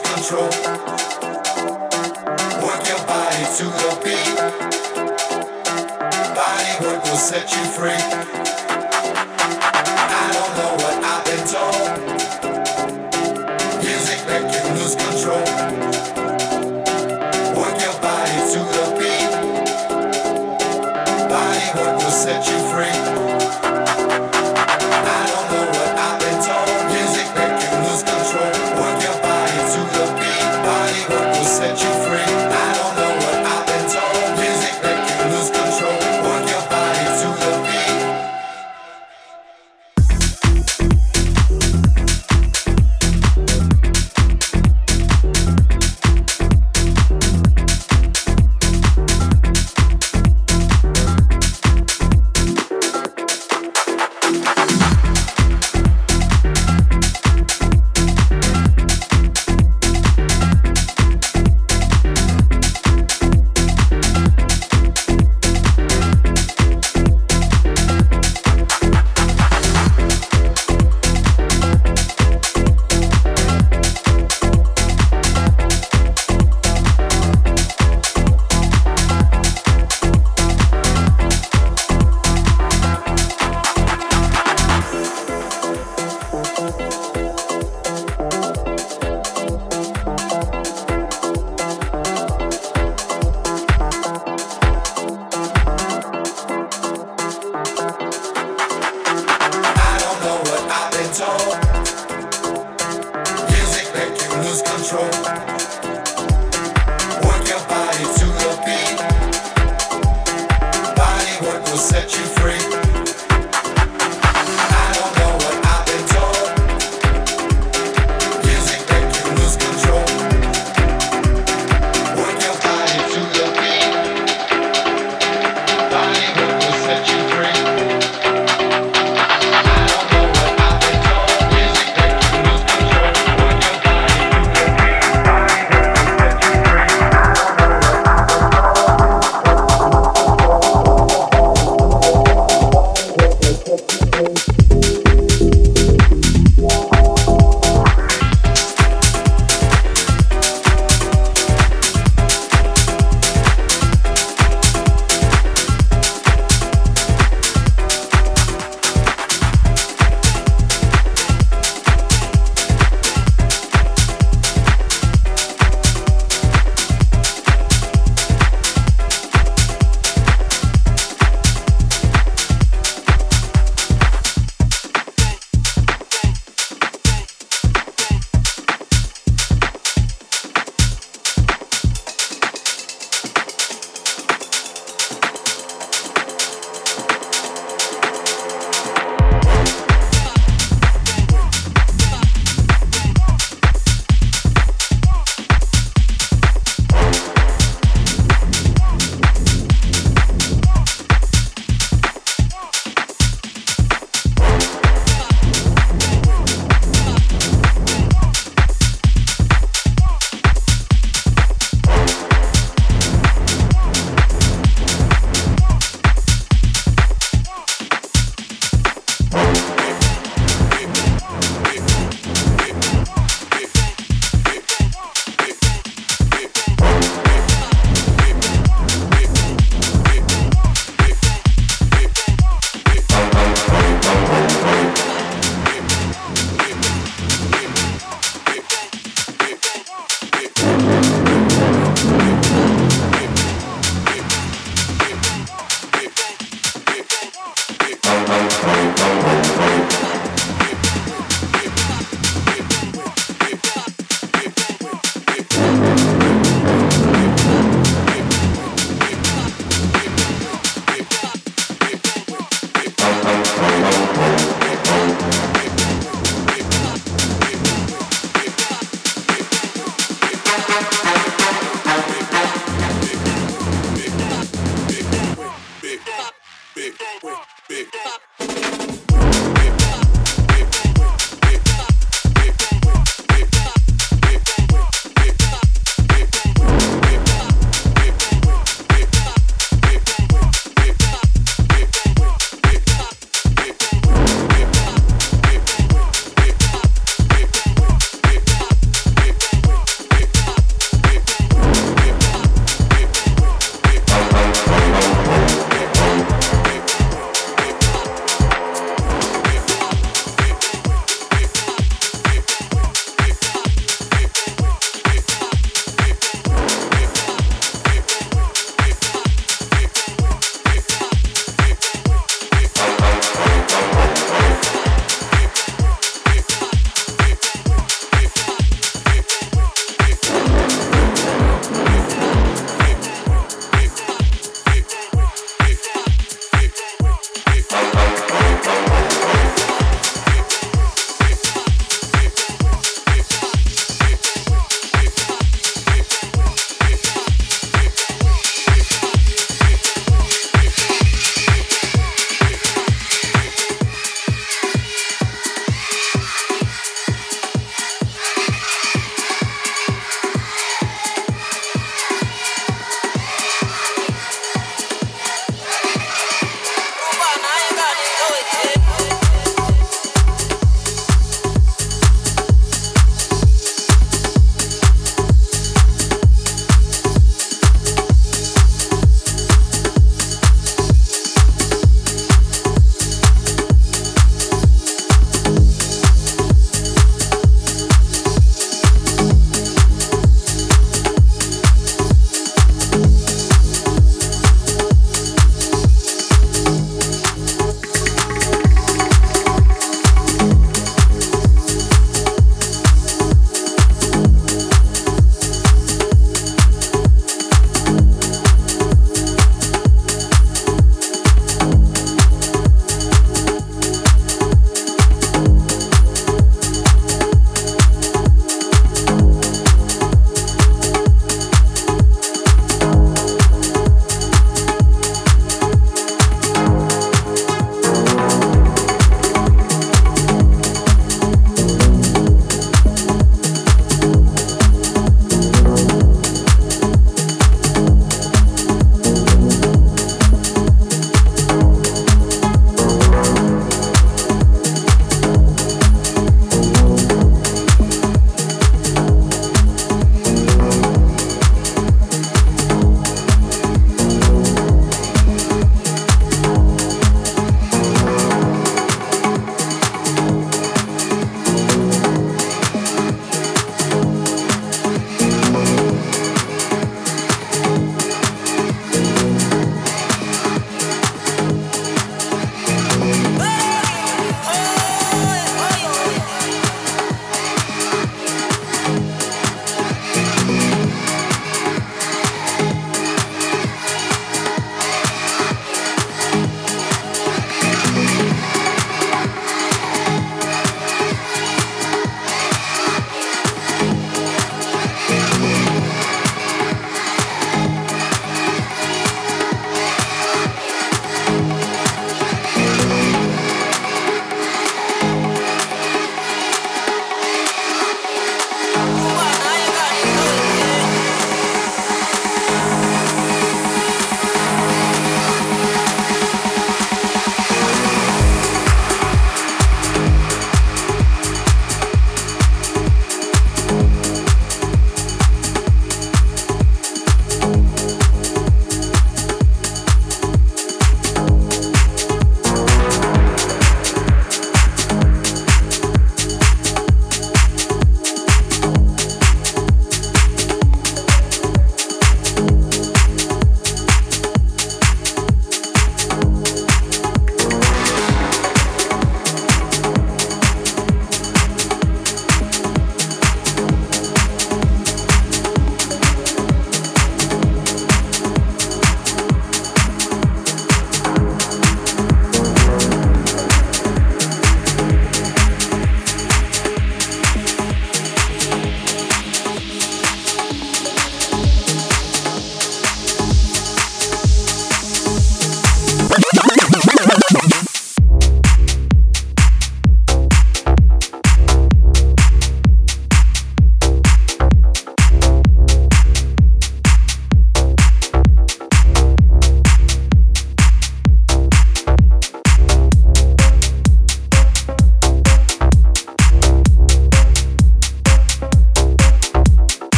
control. Work your body to the beat. Body work will set you free.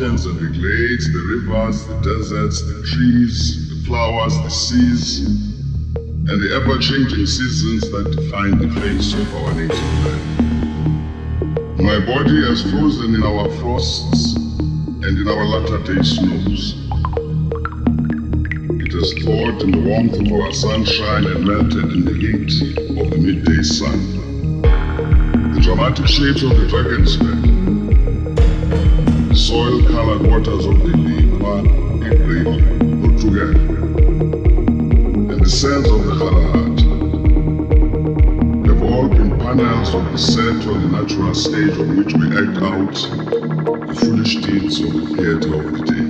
Mountains and the glades, the rivers, the deserts, the trees, the flowers, the seas, and the ever changing seasons that define the face of our native land. My body has frozen in our frosts and in our latter day snows. It has thawed in the warmth of our sunshine and melted in the heat of the midday sun. The dramatic shapes of the Drakensberg, the soil-colored waters of the Lekoa, Ibrahim, Portugal, and the sands of the Kgalagadi have all been panels of the on the natural stage on which we act out the foolish deeds of the theater of the day.